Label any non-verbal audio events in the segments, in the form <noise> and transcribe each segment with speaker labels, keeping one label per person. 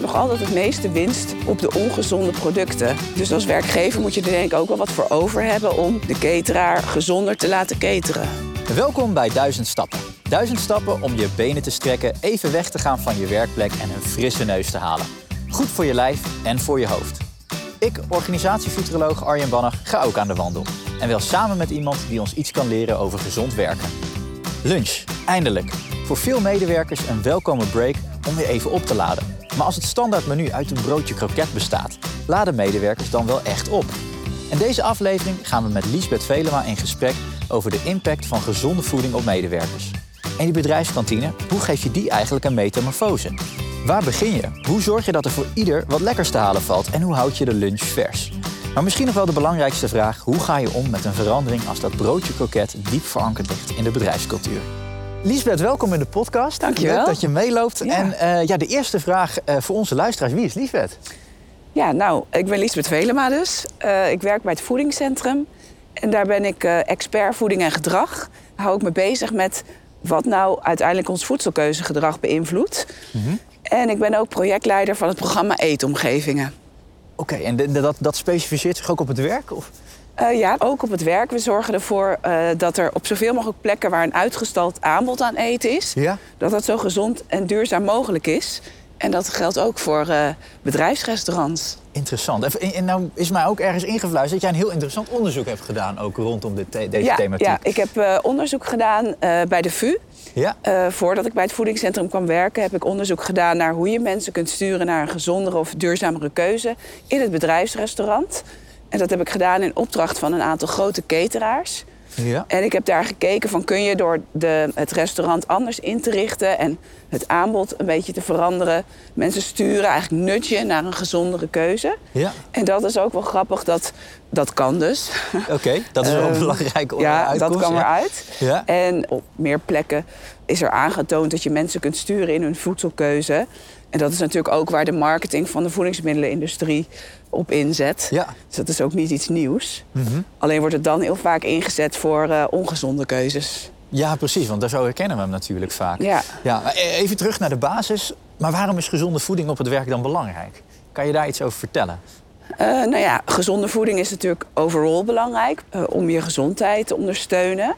Speaker 1: nog altijd het meeste winst op de ongezonde producten. Dus als werkgever moet je er denk ik ook wel wat voor over hebben om de cateraar gezonder te laten cateren.
Speaker 2: Welkom bij Duizend Stappen. Duizend stappen om je benen te strekken, even weg te gaan van je werkplek en een frisse neus te halen. Goed voor je lijf en voor je hoofd. Ik, organisatiefuturoloog Arjen Banner, ga ook aan de wandel. En wel samen met iemand die ons iets kan leren over gezond werken. Lunch, eindelijk. Voor veel medewerkers een welkome break om weer even op te laden. Maar als het standaardmenu uit een broodje kroket bestaat, laden medewerkers dan wel echt op. In deze aflevering gaan we met Liesbeth Velema in gesprek over de impact van gezonde voeding op medewerkers. En die bedrijfskantine, hoe geef je die eigenlijk een metamorfose? Waar begin je? Hoe zorg je dat er voor ieder wat lekkers te halen valt? En hoe houd je de lunch vers? Maar misschien nog wel de belangrijkste vraag: hoe ga je om met een verandering als dat broodje kroket diep verankerd ligt in de bedrijfscultuur? Lisbeth, welkom in de podcast.
Speaker 1: Dankjewel.
Speaker 2: Leuk dat je meeloopt.
Speaker 1: Ja.
Speaker 2: En eh, ja, de eerste vraag eh, voor onze luisteraars: wie is Lisbeth?
Speaker 1: Ja, nou, ik ben Liesbeth Velema dus. Eh, ik werk bij het voedingscentrum. En daar ben ik expert voeding en gedrag. Hou ik me bezig met wat nou uiteindelijk ons voedselkeuzegedrag beïnvloedt. En ik ben ook projectleider van het programma Eetomgevingen.
Speaker 2: Oké, en de- de- dat, dat specificeert zich ook op het werk? Of?
Speaker 1: Eh, ja, ook op het werk. We zorgen ervoor eh, dat er op zoveel mogelijk plekken waar een uitgestald aanbod aan eten is,
Speaker 2: Ja.
Speaker 1: dat dat zo gezond en duurzaam mogelijk is. En dat geldt ook voor eh, bedrijfsrestaurants.
Speaker 2: Interessant. En, en nou is mij ook ergens ingefluisterd dat jij een heel interessant onderzoek hebt gedaan ook rondom dit deze
Speaker 1: ja,
Speaker 2: thematiek.
Speaker 1: ja, ik heb onderzoek gedaan bij de VU.
Speaker 2: Ja?
Speaker 1: Voordat ik bij het voedingscentrum kwam werken, heb ik onderzoek gedaan naar hoe je mensen kunt sturen naar een gezondere of duurzamere keuze in het bedrijfsrestaurant. En dat heb ik gedaan in opdracht van een aantal grote cateraars.
Speaker 2: Ja.
Speaker 1: En ik heb daar gekeken van kun je door de, het restaurant anders in te richten en het aanbod een beetje te veranderen, mensen sturen, eigenlijk nudgen naar een gezondere keuze.
Speaker 2: Ja.
Speaker 1: En dat is ook wel grappig, dat, dat kan dus.
Speaker 2: Oké, dat is wel een
Speaker 1: Ehm,
Speaker 2: belangrijke
Speaker 1: Ja,
Speaker 2: uitkomst.
Speaker 1: dat
Speaker 2: ja.
Speaker 1: eruit.
Speaker 2: Ja.
Speaker 1: En op meer plekken is er aangetoond dat je mensen kunt sturen in hun voedselkeuze. En dat is natuurlijk ook waar de marketing van de voedingsmiddelenindustrie op inzet.
Speaker 2: Ja.
Speaker 1: Dus dat is ook niet iets nieuws.
Speaker 2: Mhm.
Speaker 1: Alleen wordt het dan heel vaak ingezet voor eh, ongezonde keuzes.
Speaker 2: Ja, precies, want daar zo herkennen we hem natuurlijk vaak.
Speaker 1: Ja.
Speaker 2: Ja, e- even terug naar de basis. Maar waarom is gezonde voeding op het werk dan belangrijk? Kan je daar iets over vertellen?
Speaker 1: Eh, nou ja, gezonde voeding is natuurlijk overal belangrijk eh, om je gezondheid te ondersteunen.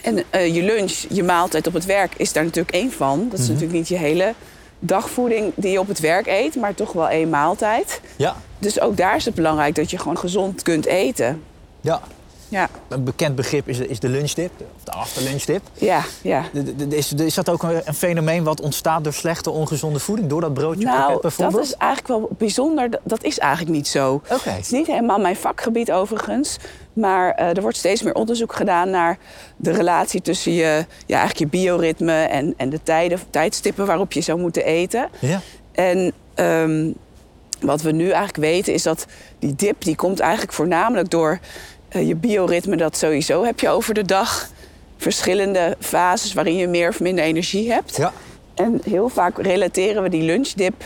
Speaker 1: En je lunch, je maaltijd op het werk is daar natuurlijk één van. Dat is natuurlijk niet je hele dagvoeding die je op het werk eet, maar toch wel één maaltijd.
Speaker 2: Ja.
Speaker 1: Dus ook daar is het belangrijk dat je gewoon gezond kunt eten.
Speaker 2: Ja.
Speaker 1: Ja,
Speaker 2: Een bekend begrip is de, is de lunchdip, of de afterlunchdip.
Speaker 1: ja, ja.
Speaker 2: Is, is dat ook een, een fenomeen wat ontstaat door slechte, ongezonde voeding? Door dat broodje
Speaker 1: Nou,
Speaker 2: bijvoorbeeld?
Speaker 1: dat is eigenlijk wel bijzonder. Dat- Dat is eigenlijk niet zo.
Speaker 2: Oké.
Speaker 1: Het is niet helemaal mijn vakgebied overigens. Maar eh, er wordt steeds meer onderzoek gedaan naar de relatie tussen je, ja, eigenlijk je bioritme en, en de tijden, tijdstippen waarop je zou moeten eten.
Speaker 2: Ja.
Speaker 1: En ehm, wat we nu eigenlijk weten is dat die dip die komt eigenlijk voornamelijk door eh, je bioritme. Dat sowieso heb je over de dag verschillende fases waarin je meer of minder energie hebt.
Speaker 2: Ja.
Speaker 1: En heel vaak relateren we die lunchdip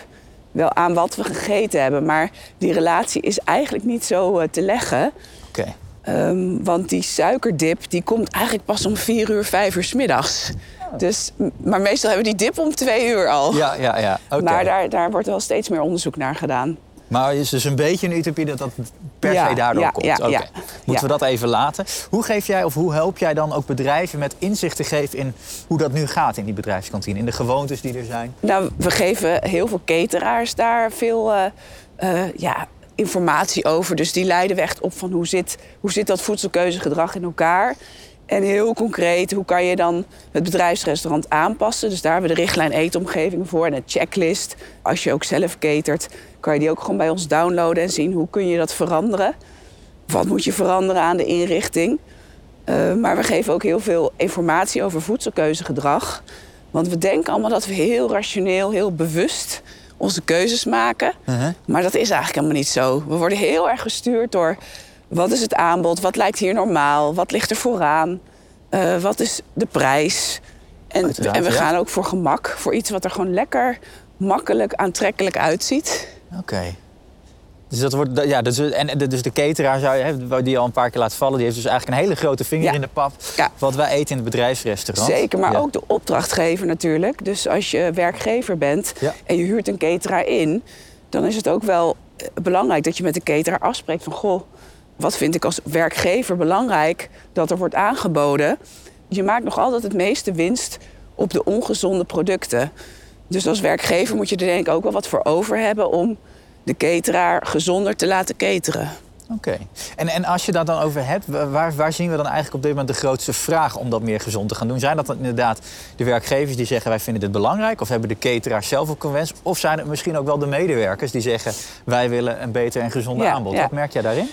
Speaker 1: wel aan wat we gegeten hebben. Maar die relatie is eigenlijk niet zo eh, te leggen.
Speaker 2: Oké.
Speaker 1: Ehm, want die suikerdip die komt eigenlijk pas om vier uur, vijf uur 's middags. Dus, m- maar meestal hebben we die dip om twee uur al.
Speaker 2: Ja, ja, ja. Oké.
Speaker 1: Maar daar, daar wordt wel steeds meer onderzoek naar gedaan.
Speaker 2: Maar het is dus een beetje een utopie dat dat per
Speaker 1: Ja,
Speaker 2: se daardoor
Speaker 1: ja,
Speaker 2: komt.
Speaker 1: ja.
Speaker 2: Moeten we dat even laten. Hoe geef jij of hoe help jij dan ook bedrijven met inzicht te geven in hoe dat nu gaat in die bedrijfskantine? In de gewoontes die er zijn?
Speaker 1: Nou, we geven heel veel cateraars daar veel eh, eh, ja, informatie over. Dus die leiden we echt op van hoe zit, hoe zit dat voedselkeuzegedrag in elkaar. En heel concreet, hoe kan je dan het bedrijfsrestaurant aanpassen? Dus daar hebben we de richtlijn eetomgeving voor en een checklist. Als je ook zelf catert, kan je die ook gewoon bij ons downloaden en zien hoe kun je dat veranderen. Wat moet je veranderen aan de inrichting? Uh, maar we geven ook heel veel informatie over voedselkeuzegedrag. Want we denken allemaal dat we heel rationeel, heel bewust onze keuzes maken.
Speaker 2: Uh-huh.
Speaker 1: Maar dat is eigenlijk helemaal niet zo. We worden heel erg gestuurd door wat is het aanbod, wat lijkt hier normaal, wat ligt er vooraan, uh, wat is de prijs. En, en we
Speaker 2: ja.
Speaker 1: gaan ook voor gemak, voor iets wat er gewoon lekker, makkelijk, aantrekkelijk uitziet.
Speaker 2: Oké. Dus dat wordt, ja, dus, en dus de cateraar die al een paar keer laat vallen, die heeft dus eigenlijk een hele grote vinger in de pap.
Speaker 1: Ja.
Speaker 2: Wat wij eten in het bedrijfsrestaurant.
Speaker 1: Zeker, maar
Speaker 2: Ja.
Speaker 1: ook de opdrachtgever natuurlijk. Dus als je werkgever bent en je huurt een cateraar in, dan is het ook wel eh, belangrijk dat je met de cateraar afspreekt van goh, wat vind ik als werkgever belangrijk dat er wordt aangeboden. Je maakt nog altijd het meeste winst op de ongezonde producten. Dus als werkgever moet je er denk ik ook wel wat voor over hebben om de cateraar gezonder te laten cateren.
Speaker 2: Oké. En, en als je dat dan over hebt, wa- waar, waar zien we dan eigenlijk op dit moment de grootste vraag om dat meer gezond te gaan doen? Zijn dat dan inderdaad de werkgevers die zeggen wij vinden dit belangrijk? Of hebben de cateraars zelf ook een wens? Of zijn het misschien ook wel de medewerkers die zeggen wij willen een beter en gezonder
Speaker 1: Ja,
Speaker 2: aanbod?
Speaker 1: ja.
Speaker 2: Wat merk jij daarin?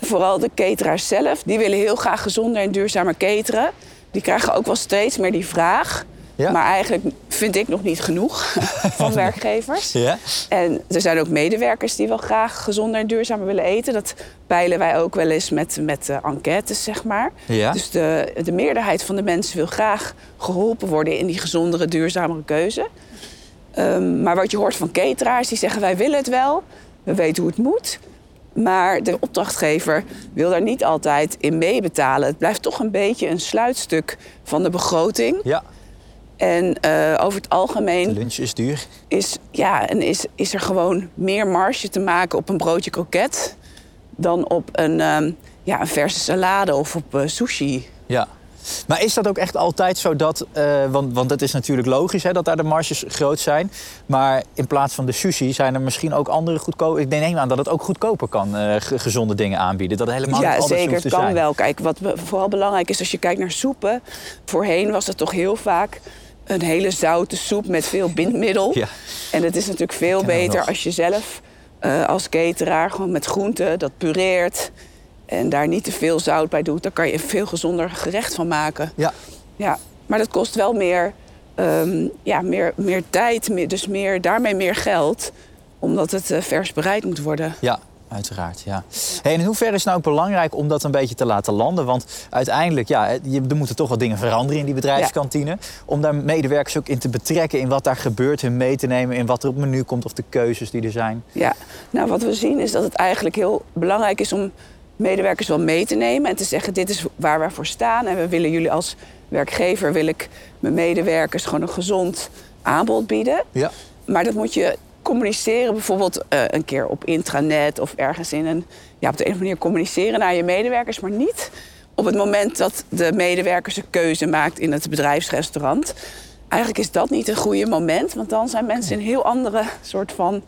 Speaker 1: Vooral de cateraars zelf, die willen heel graag gezonder en duurzamer cateren. Die krijgen ook wel steeds meer die vraag.
Speaker 2: Ja.
Speaker 1: Maar eigenlijk vind ik nog niet genoeg <laughs> van werkgevers.
Speaker 2: Ja.
Speaker 1: En er zijn ook medewerkers die wel graag gezonder en duurzamer willen eten. Dat peilen wij ook wel eens met, met enquêtes, zeg maar.
Speaker 2: Ja.
Speaker 1: Dus de, de meerderheid van de mensen wil graag geholpen worden in die gezondere, duurzamere keuze. Ehm, maar wat je hoort van cateraars, die zeggen wij willen het wel. We weten hoe het moet. Maar de opdrachtgever wil daar niet altijd in meebetalen. Het blijft toch een beetje een sluitstuk van de begroting.
Speaker 2: ja.
Speaker 1: En eh, over het
Speaker 2: De
Speaker 1: algemeen
Speaker 2: lunch is duur.
Speaker 1: is, ja, en is, is er gewoon meer marge te maken op een broodje kroket dan op een, ehm, ja, een verse salade of op eh, sushi.
Speaker 2: Ja. Maar is dat ook echt altijd zo dat, eh, want, want het is natuurlijk logisch hè, dat daar de marges groot zijn. Maar in plaats van de sushi zijn er misschien ook andere goedkope. Ik neem aan dat het ook goedkoper kan ge- gezonde dingen aanbieden. Dat het helemaal
Speaker 1: ja,
Speaker 2: niet anders
Speaker 1: zeker.
Speaker 2: hoeft te
Speaker 1: kan
Speaker 2: zijn.
Speaker 1: wel. Kijk, wat vooral belangrijk is als je kijkt naar soepen. Voorheen was het toch heel vaak een hele zoute soep met veel <laughs> bindmiddel.
Speaker 2: Ja.
Speaker 1: En het is natuurlijk veel beter als je zelf eh, als cateraar gewoon met groenten dat pureert. En daar niet te veel zout bij doet. Dan kan je een veel gezonder gerecht van maken.
Speaker 2: Ja.
Speaker 1: Ja, maar dat kost wel meer, ehm, ja, meer, meer tijd, meer, dus meer, daarmee meer geld. Omdat het eh, vers bereid moet worden.
Speaker 2: Ja, uiteraard. Ja. Hey, en in hoeverre is het nou ook belangrijk om dat een beetje te laten landen? Want uiteindelijk, ja, je, er moeten toch wat dingen veranderen in die bedrijfskantine. Om daar medewerkers ook in te betrekken in wat daar gebeurt, hun mee te nemen in wat er op het menu komt of de keuzes die er zijn.
Speaker 1: Ja, nou wat we zien is dat het eigenlijk heel belangrijk is om medewerkers wel mee te nemen. En te zeggen, dit is waar wij voor staan. En we willen jullie als werkgever, wil ik mijn medewerkers gewoon een gezond aanbod bieden.
Speaker 2: Ja.
Speaker 1: Maar dat moet je communiceren, bijvoorbeeld eh, een keer op intranet of ergens in een, ja, op de een of andere manier communiceren naar je medewerkers, maar niet op het moment dat de medewerkers een keuze maakt in het bedrijfsrestaurant. Eigenlijk is dat niet een goede moment, want dan zijn mensen in een heel andere soort van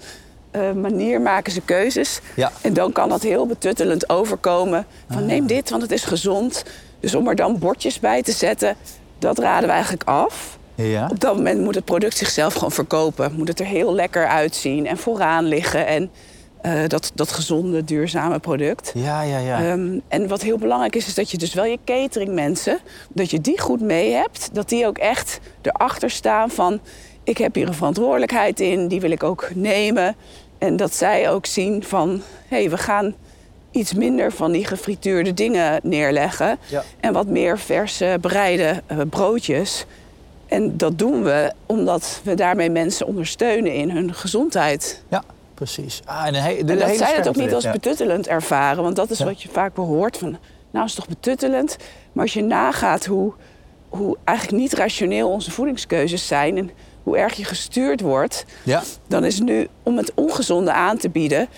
Speaker 1: eh, manier maken ze keuzes.
Speaker 2: Ja.
Speaker 1: En dan kan dat heel betuttelend overkomen. Van neem dit, want het is gezond. Dus om er dan bordjes bij te zetten, dat raden we eigenlijk af.
Speaker 2: Ja.
Speaker 1: Op dat moment moet het product zichzelf gewoon verkopen. Moet het er heel lekker uitzien en vooraan liggen. En eh, dat, dat gezonde, duurzame product.
Speaker 2: Ja, ja, ja.
Speaker 1: Ehm, en wat heel belangrijk is, is dat je dus wel je cateringmensen... dat je die goed mee hebt. Dat die ook echt erachter staan van... ik heb hier een verantwoordelijkheid in, die wil ik ook nemen. En dat zij ook zien van... hé, hey, we gaan iets minder van die gefrituurde dingen neerleggen...
Speaker 2: Ja.
Speaker 1: en wat meer verse, bereide eh, broodjes... En dat doen we omdat we daarmee mensen ondersteunen in hun gezondheid.
Speaker 2: ja, precies. Ah, en he- de
Speaker 1: En dat
Speaker 2: hele
Speaker 1: zij het ook niet als
Speaker 2: ja.
Speaker 1: betuttelend ervaren. Want dat is
Speaker 2: Ja.
Speaker 1: wat je vaak behoort van... nou, is het toch betuttelend? Maar als je nagaat hoe, hoe eigenlijk niet rationeel onze voedingskeuzes zijn... en hoe erg je gestuurd wordt...
Speaker 2: Ja.
Speaker 1: dan is nu om het ongezonde aan te bieden...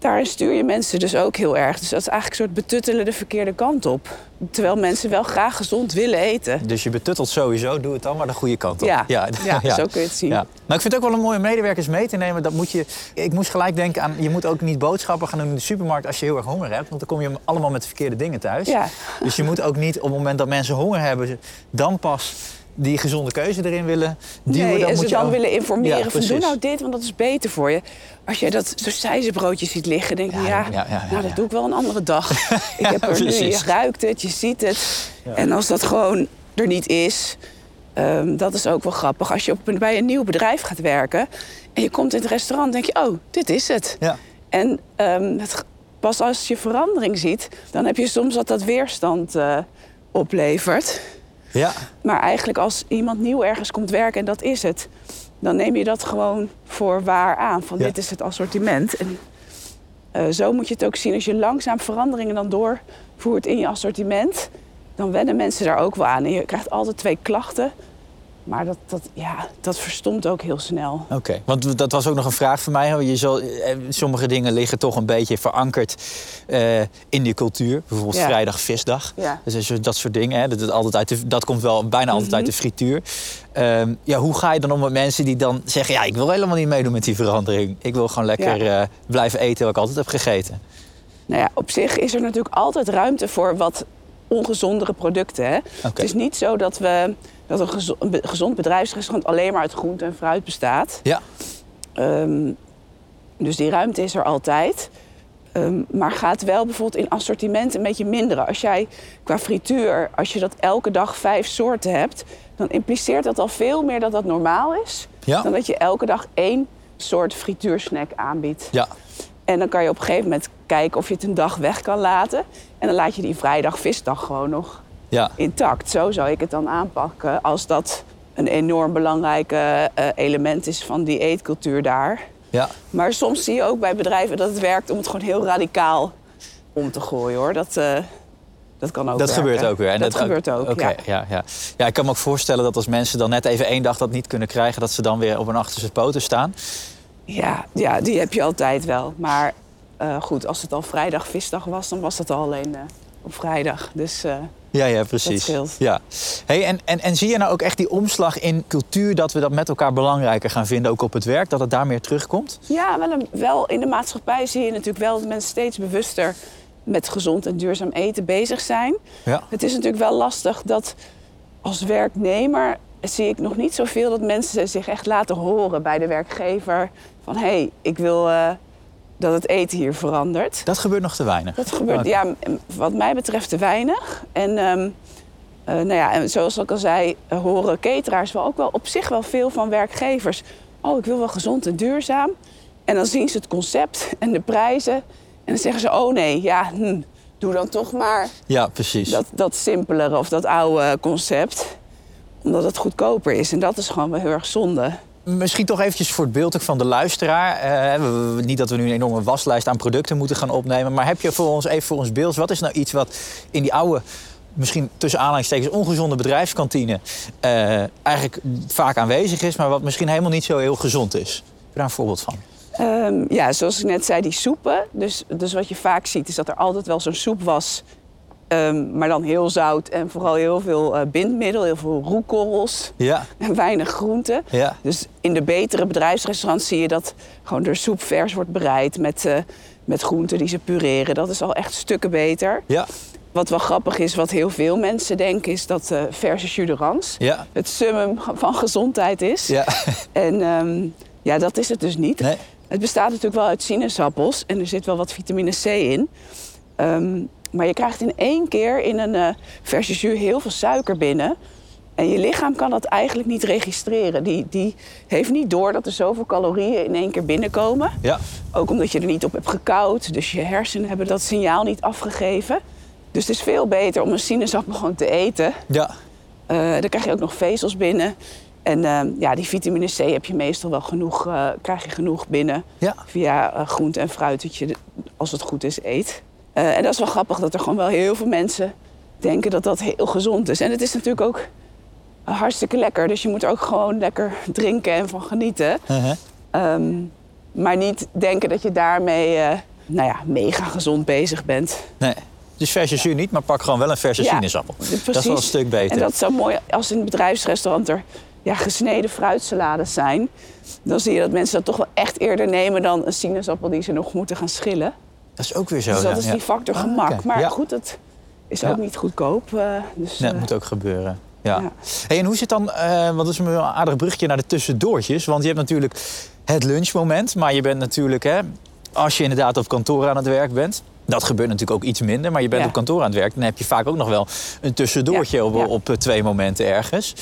Speaker 1: daar stuur je mensen dus ook heel erg. Dus dat is eigenlijk een soort betuttelen de verkeerde kant op. Terwijl mensen wel graag gezond willen eten.
Speaker 2: Dus je betuttelt sowieso, doe het dan maar de goede kant op.
Speaker 1: Ja, ja, <laughs> zo kun je het zien.
Speaker 2: Ja. Maar ik vind het ook wel een mooie medewerkers mee te nemen. Dat moet je, ik moest gelijk denken aan, je moet ook niet boodschappen gaan doen in de supermarkt als je heel erg honger hebt. Want dan kom je allemaal met de verkeerde dingen thuis.
Speaker 1: Ja.
Speaker 2: Dus je moet ook niet op het moment dat mensen honger hebben, dan pas die gezonde keuze erin willen duwen.
Speaker 1: Nee,
Speaker 2: dan
Speaker 1: en
Speaker 2: moet
Speaker 1: ze
Speaker 2: je
Speaker 1: dan
Speaker 2: ook-
Speaker 1: willen informeren
Speaker 2: Ja,
Speaker 1: van doe nou dit, want dat is beter voor je. Als jij dat sijzenbroodje ziet liggen, denk je
Speaker 2: Ja,
Speaker 1: nou dat doe ik wel een andere dag. <laughs> ik heb er nu, je ruikt het, je ziet het. En als dat gewoon er niet is, ehm, dat is ook wel grappig. Als je op, een- bij een nieuw bedrijf gaat werken en je komt in het restaurant, denk je, oh, dit is het.
Speaker 2: Ja.
Speaker 1: En ehm, het, pas als je verandering ziet, dan heb je soms dat dat weerstand eh, oplevert.
Speaker 2: Ja.
Speaker 1: Maar eigenlijk als iemand nieuw ergens komt werken en dat is het, dan neem je dat gewoon voor waar aan. Van
Speaker 2: Ja.
Speaker 1: dit is het assortiment. En Eh, zo moet je het ook zien. Als je langzaam veranderingen dan doorvoert in je assortiment, dan wennen mensen daar ook wel aan. En je krijgt altijd twee klachten. Maar dat, dat, ja, dat verstomt ook heel snel.
Speaker 2: Oké, want dat was ook nog een vraag van mij. Je zal, eh, sommige dingen liggen toch een beetje verankerd uh, in die cultuur. Bijvoorbeeld
Speaker 1: Ja.
Speaker 2: vrijdag, visdag.
Speaker 1: Ja.
Speaker 2: Dus dat soort dingen, hè, dat, altijd uit de, dat komt wel bijna altijd uit de
Speaker 1: Mhm.
Speaker 2: frituur. Ehm, ja, hoe ga je dan om met mensen die dan zeggen... ja, ik wil helemaal niet meedoen met die verandering. Ik wil gewoon lekker eh, blijven eten wat ik altijd heb gegeten.
Speaker 1: Nou ja, op zich is er natuurlijk altijd ruimte voor wat ongezondere producten. Hè? Het is niet zo dat, we, dat een, gezond bedrijfsrestaurant alleen maar uit groente en fruit bestaat.
Speaker 2: Ja,
Speaker 1: Ehm, dus die ruimte is er altijd. Ehm, maar gaat wel bijvoorbeeld in assortiment een beetje minderen. Als jij qua frituur, als je dat elke dag vijf soorten hebt, dan impliceert dat al veel meer dat dat normaal is.
Speaker 2: Ja.
Speaker 1: Dan dat je elke dag één soort frituursnack aanbiedt.
Speaker 2: ja.
Speaker 1: En dan kan je op een gegeven moment kijken of je het een dag weg kan laten. En dan laat je die vrijdag visdag gewoon nog
Speaker 2: ja.
Speaker 1: intact. Zo zou ik het dan aanpakken als dat een enorm belangrijk eh, element is van die eetcultuur daar.
Speaker 2: ja.
Speaker 1: Maar soms zie je ook bij bedrijven dat het werkt om het gewoon heel radicaal om te gooien hoor. Dat, eh, dat kan ook
Speaker 2: Dat
Speaker 1: werken.
Speaker 2: gebeurt ook weer. En
Speaker 1: dat, gebeurt ook,
Speaker 2: Oké,
Speaker 1: ja.
Speaker 2: ja. Ja, ja. ik kan me ook voorstellen dat als mensen dan net even één dag dat niet kunnen krijgen... dat ze dan weer op een achterste poten staan.
Speaker 1: Ja, ja, die heb je altijd wel. Maar eh, goed, als het al vrijdag visdag was, dan was het al alleen eh, op vrijdag. Dus eh,
Speaker 2: Ja, ja, precies.
Speaker 1: Dat scheelt.
Speaker 2: Ja. Hey, en, en, en zie je nou ook echt die omslag in cultuur... dat we dat met elkaar belangrijker gaan vinden, ook op het werk? Dat het daar meer terugkomt?
Speaker 1: Ja, wel, een- wel in de maatschappij zie je natuurlijk wel dat mensen steeds bewuster met gezond en duurzaam eten bezig zijn.
Speaker 2: Ja.
Speaker 1: Het is natuurlijk wel lastig dat als werknemer zie ik nog niet zoveel dat mensen zich echt laten horen bij de werkgever van hé, hey, ik wil dat het eten hier verandert.
Speaker 2: Dat gebeurt nog te weinig.
Speaker 1: Dat gebeurt, ja, wat mij betreft te weinig. En, ehm, eh, nou ja, en zoals ik al zei, horen cateraars wel ook wel op zich wel veel van werkgevers. Oh, ik wil wel gezond en duurzaam. En dan zien ze het concept <laughs> en de prijzen. En dan zeggen ze, oh nee, ja, hm, doe dan toch maar
Speaker 2: Ja, precies.
Speaker 1: dat, dat simpelere of dat oude concept. Omdat het goedkoper is. En dat is gewoon wel heel erg zonde.
Speaker 2: Misschien toch eventjes voor het beeld van de luisteraar. Eh, niet dat we nu een enorme waslijst aan producten moeten gaan opnemen. Maar heb je voor ons even voor ons beeld... wat is nou iets wat in die oude, misschien tussen aanhalingstekens... ongezonde bedrijfskantine eh, eigenlijk vaak aanwezig is... maar wat misschien helemaal niet zo heel gezond is? Heb je daar een voorbeeld van?
Speaker 1: Ehm, ja, zoals ik net zei, die soepen. Dus, dus wat je vaak ziet is dat er altijd wel zo'n soep was. Ehm, maar dan heel zout en vooral heel veel eh, bindmiddel, heel veel roekorrels
Speaker 2: Ja,
Speaker 1: en weinig groenten.
Speaker 2: ja,
Speaker 1: Dus in de betere bedrijfsrestaurants zie je dat gewoon de soep vers wordt bereid met, eh, met groenten die ze pureren. Dat is al echt stukken beter.
Speaker 2: ja,
Speaker 1: Wat wel grappig is, wat heel veel mensen denken, is dat eh verse jus
Speaker 2: ja.
Speaker 1: het summum van gezondheid is.
Speaker 2: ja.
Speaker 1: En ehm, ja, dat is het dus niet.
Speaker 2: Nee.
Speaker 1: Het bestaat natuurlijk wel uit sinaasappels en er zit wel wat vitamine C in. Ehm, maar je krijgt in één keer in een eh verse jus heel veel suiker binnen. En je lichaam kan dat eigenlijk niet registreren. Die, die heeft niet door dat er zoveel calorieën in één keer binnenkomen.
Speaker 2: ja.
Speaker 1: Ook omdat je er niet op hebt gekoud. Dus je hersenen hebben dat signaal niet afgegeven. Dus het is veel beter om een sinaasappel gewoon te eten.
Speaker 2: ja.
Speaker 1: Eh dan krijg je ook nog vezels binnen. En eh, ja, die vitamine C heb je meestal wel genoeg, eh, krijg je genoeg binnen.
Speaker 2: Ja.
Speaker 1: Via eh, groente en fruit dat je, als het goed is, eet. Eh, en dat is wel grappig dat er gewoon wel heel veel mensen denken dat dat heel gezond is. En het is natuurlijk ook hartstikke lekker. Dus je moet er ook gewoon lekker drinken en van genieten.
Speaker 2: Uh-huh.
Speaker 1: Ehm, maar niet denken dat je daarmee eh, nou ja, mega gezond bezig bent.
Speaker 2: Nee. Dus verse jus niet, maar pak gewoon wel een verse
Speaker 1: Ja,
Speaker 2: sinaasappel.
Speaker 1: precies.
Speaker 2: Dat is wel een stuk beter.
Speaker 1: En dat is zo mooi als in het bedrijfsrestaurant er ja, gesneden fruitsalades zijn. Dan zie je dat mensen dat toch wel echt eerder nemen dan een sinaasappel die ze nog moeten gaan schillen.
Speaker 2: Dat is ook weer zo.
Speaker 1: dus dat
Speaker 2: ja,
Speaker 1: is die factor
Speaker 2: Ah,
Speaker 1: gemak. Maar goed, het is ook niet goedkoop. eh, dus,
Speaker 2: Nee,
Speaker 1: eh,
Speaker 2: dat moet ook gebeuren. Ja. Hey, en hoe zit dan, eh want dat is een aardig brugje naar de tussendoortjes. Want je hebt natuurlijk het lunchmoment, maar je bent natuurlijk, hè, als je inderdaad op kantoor aan het werk bent. Dat gebeurt natuurlijk ook iets minder, maar je bent
Speaker 1: Ja.
Speaker 2: op kantoor aan het werk. Dan heb je vaak ook nog wel een tussendoortje
Speaker 1: Ja,
Speaker 2: op,
Speaker 1: ja.
Speaker 2: op twee momenten ergens.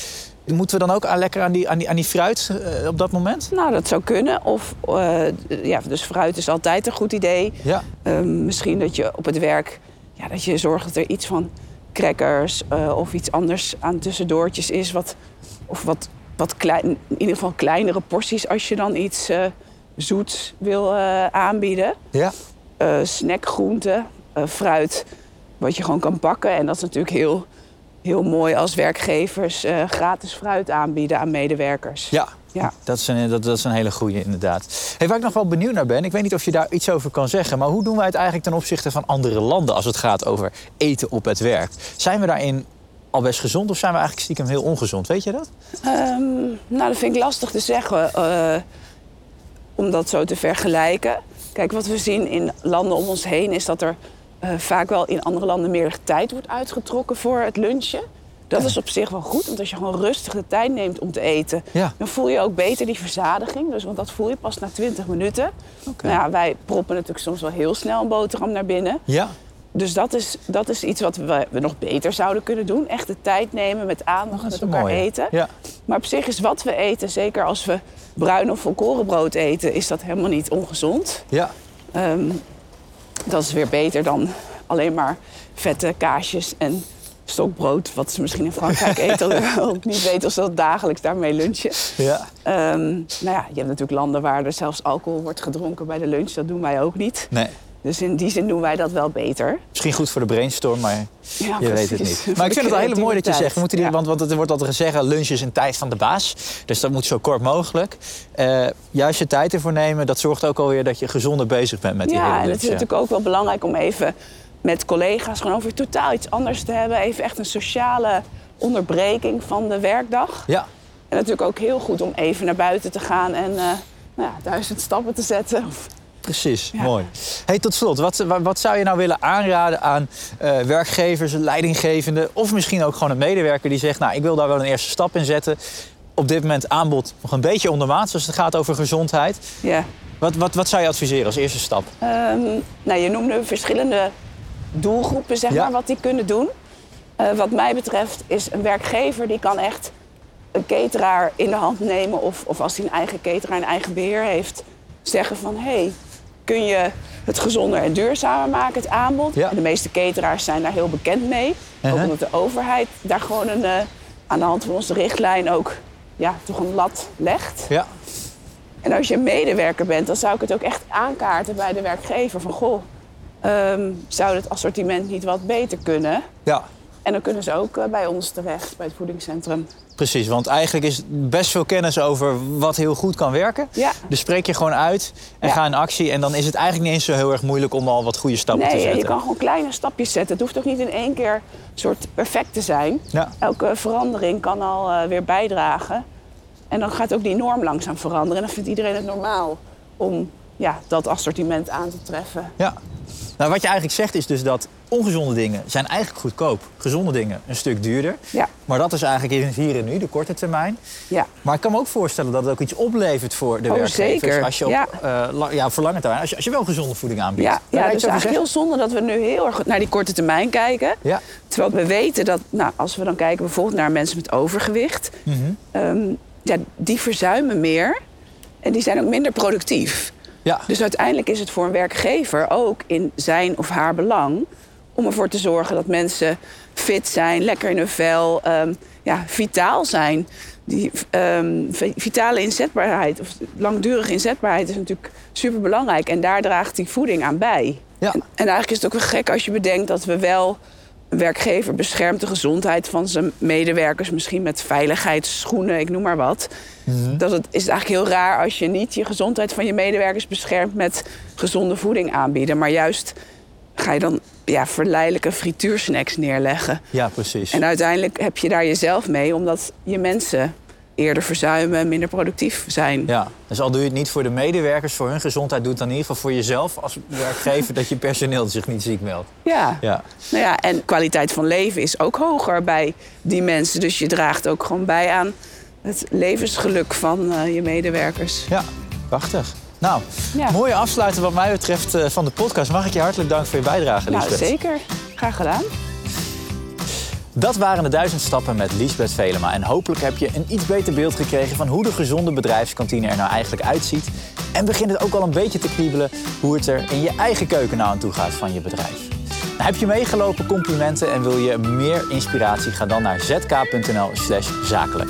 Speaker 2: Moeten we dan ook aan, lekker aan die, aan die, aan die fruit eh, op dat moment?
Speaker 1: Nou, dat zou kunnen. Of, eh, ja, dus fruit is altijd een goed idee.
Speaker 2: Ja,
Speaker 1: Ehm, misschien dat je op het werk ja, dat je zorgt dat er iets van crackers eh, of iets anders aan tussendoortjes is. Wat, of wat, wat klein, in ieder geval kleinere porties als je dan iets zoets wil aanbieden.
Speaker 2: ja.
Speaker 1: snackgroenten, fruit, wat je gewoon kan pakken. En dat is natuurlijk heel, heel mooi als werkgevers eh, gratis fruit aanbieden aan medewerkers.
Speaker 2: Ja,
Speaker 1: Ja.
Speaker 2: Dat, is een, dat, dat is een hele goede inderdaad. Hey, waar ik nog wel benieuwd naar ben, ik weet niet of je daar iets over kan zeggen... maar hoe doen wij het eigenlijk ten opzichte van andere landen... als het gaat over eten op het werk? Zijn we daarin al best gezond of zijn we eigenlijk stiekem heel ongezond? Weet je dat?
Speaker 1: Ehm, nou, dat vind ik lastig te zeggen eh, om dat zo te vergelijken. Kijk, wat we zien in landen om ons heen is dat er eh, vaak wel in andere landen meer tijd wordt uitgetrokken voor het lunchen. Dat is op zich wel goed, want als je gewoon rustig de tijd neemt om te eten,
Speaker 2: Ja.
Speaker 1: dan voel je ook beter die verzadiging. Dus, want dat voel je pas na 20 minuten. Nou ja, wij proppen natuurlijk soms wel heel snel een boterham naar binnen.
Speaker 2: Ja.
Speaker 1: Dus dat is, dat is iets wat we, we nog beter zouden kunnen doen. Echt de tijd nemen met aandacht met elkaar eten.
Speaker 2: Ja.
Speaker 1: Maar op zich is wat we eten, zeker als we bruin of volkorenbrood eten, is dat helemaal niet ongezond.
Speaker 2: Ja.
Speaker 1: Ehm, dat is weer beter dan alleen maar vette kaasjes en stokbrood. Wat ze misschien in Frankrijk <laughs> eten. Ook niet weten of ze dat dagelijks daarmee lunchen.
Speaker 2: Ja.
Speaker 1: Ehm, nou ja, je hebt natuurlijk landen waar er zelfs alcohol wordt gedronken bij de lunch. Dat doen wij ook niet.
Speaker 2: Nee.
Speaker 1: Dus in die zin doen wij dat wel beter.
Speaker 2: Misschien goed voor de brainstorm, maar
Speaker 1: Ja,
Speaker 2: je weet het niet. <laughs> Maar ik vind het wel heel mooi dat je zegt, we moeten die,
Speaker 1: Ja.
Speaker 2: want, want er wordt altijd gezegd, lunch is een tijd van de baas. Dus dat moet zo kort mogelijk. Eh, juist je tijd ervoor nemen, dat zorgt ook alweer dat je gezonder bezig bent met die
Speaker 1: ja,
Speaker 2: hele
Speaker 1: en
Speaker 2: lunch.
Speaker 1: het is natuurlijk ook wel belangrijk om even met collega's gewoon over totaal iets anders te hebben. Even echt een sociale onderbreking van de werkdag.
Speaker 2: Ja,
Speaker 1: En natuurlijk ook heel goed om even naar buiten te gaan en eh, nou ja, duizend stappen te zetten. Of-
Speaker 2: precies.
Speaker 1: Ja.
Speaker 2: Mooi. Hey, tot slot, wat, wa- wat zou je nou willen aanraden aan eh, werkgevers, leidinggevenden... of misschien ook gewoon een medewerker die zegt... nou, ik wil daar wel een eerste stap in zetten. Op dit moment aanbod nog een beetje ondermaats als het gaat over gezondheid.
Speaker 1: Ja.
Speaker 2: Wat, wat, wat zou je adviseren als eerste stap?
Speaker 1: Ehm, nou, je noemde verschillende doelgroepen, zeg
Speaker 2: Ja.
Speaker 1: maar, wat die kunnen doen. Eh, wat mij betreft is een werkgever die kan echt een cateraar in de hand nemen... of, of als hij een eigen cateraar en eigen beheer heeft... zeggen van, hé, hey, kun je het gezonder en duurzamer maken, het aanbod?
Speaker 2: Ja.
Speaker 1: En de meeste cateraars zijn daar heel bekend mee. Ook omdat de overheid daar gewoon een, eh, aan de hand van onze richtlijn ook ja, toch een lat legt.
Speaker 2: Ja,
Speaker 1: En als je een medewerker bent, dan zou ik het ook echt aankaarten bij de werkgever. Van goh, ehm, zou het assortiment niet wat beter kunnen?
Speaker 2: ja.
Speaker 1: En dan kunnen ze ook eh, bij ons terecht, bij het voedingscentrum.
Speaker 2: Precies, want eigenlijk is best veel kennis over wat heel goed kan werken.
Speaker 1: Ja.
Speaker 2: Dus spreek je gewoon uit en
Speaker 1: Ja.
Speaker 2: ga in actie. En dan is het eigenlijk niet eens zo heel erg moeilijk om al wat goede stappen te
Speaker 1: Nee, en
Speaker 2: zetten.
Speaker 1: je kan gewoon kleine stapjes zetten. Het hoeft ook niet in één keer soort perfect te zijn.
Speaker 2: Ja.
Speaker 1: Elke verandering kan al eh, weer bijdragen. En dan gaat ook die norm langzaam veranderen. En dan vindt iedereen het normaal om ja, dat assortiment aan te treffen.
Speaker 2: Ja. Nou, wat je eigenlijk zegt is dus dat ongezonde dingen zijn eigenlijk goedkoop. Gezonde dingen een stuk duurder.
Speaker 1: Ja.
Speaker 2: Maar dat is eigenlijk in het hier en nu, de korte termijn.
Speaker 1: Ja.
Speaker 2: Maar ik kan me ook voorstellen dat het ook iets oplevert voor de
Speaker 1: Oh,
Speaker 2: werkgevers.
Speaker 1: zeker.
Speaker 2: Als je op,
Speaker 1: Ja.
Speaker 2: eh, la- ja, voor lange termijn, als je, als je wel gezonde voeding aanbiedt.
Speaker 1: Ja, ja
Speaker 2: over
Speaker 1: eigenlijk heel zonde dat we nu heel erg naar die korte termijn kijken.
Speaker 2: Ja.
Speaker 1: Terwijl we weten dat, nou, als we dan kijken bijvoorbeeld naar mensen met overgewicht,
Speaker 2: Mhm.
Speaker 1: ehm, ja, die verzuimen meer en die zijn ook minder productief.
Speaker 2: Ja.
Speaker 1: Dus uiteindelijk is het voor een werkgever ook in zijn of haar belang om ervoor te zorgen dat mensen fit zijn, lekker in hun vel, ehm, ja, vitaal zijn. Die ehm, vi- vitale inzetbaarheid, of langdurige inzetbaarheid, is natuurlijk super belangrijk. En daar draagt die voeding aan bij.
Speaker 2: Ja.
Speaker 1: En, en eigenlijk is het ook wel gek als je bedenkt dat we wel. Een werkgever beschermt de gezondheid van zijn medewerkers, misschien met veiligheidsschoenen, ik noem maar wat. Dat het is eigenlijk heel raar als je niet je gezondheid van je medewerkers beschermt met gezonde voeding aanbieden. Maar juist ga je dan ja, verleidelijke frituursnacks neerleggen.
Speaker 2: ja, precies.
Speaker 1: En uiteindelijk heb je daar jezelf mee, omdat je mensen eerder verzuimen, minder productief zijn.
Speaker 2: Ja, dus al doe je het niet voor de medewerkers, voor hun gezondheid, doe het dan in ieder geval voor jezelf als werkgever <laughs> dat je personeel zich niet ziek meldt.
Speaker 1: Ja.
Speaker 2: Ja,
Speaker 1: Nou ja, en kwaliteit van leven is ook hoger bij die mensen. Dus je draagt ook gewoon bij aan het levensgeluk van eh, je medewerkers.
Speaker 2: ja prachtig. Nou,
Speaker 1: Ja.
Speaker 2: mooie afsluiten wat mij betreft eh, van de podcast. Mag ik je hartelijk danken voor je bijdrage,
Speaker 1: Nou,
Speaker 2: Liesbeth.
Speaker 1: zeker. Graag gedaan.
Speaker 2: Dat waren de duizend stappen met Liesbeth Velema. En hopelijk heb je een iets beter beeld gekregen van hoe de gezonde bedrijfskantine er nou eigenlijk uitziet. En begint het ook al een beetje te kriebelen hoe het er in je eigen keuken nou aan toe gaat van je bedrijf. Nou, heb je meegelopen, complimenten en wil je meer inspiratie? Ga dan naar zk.nl/zakelijk.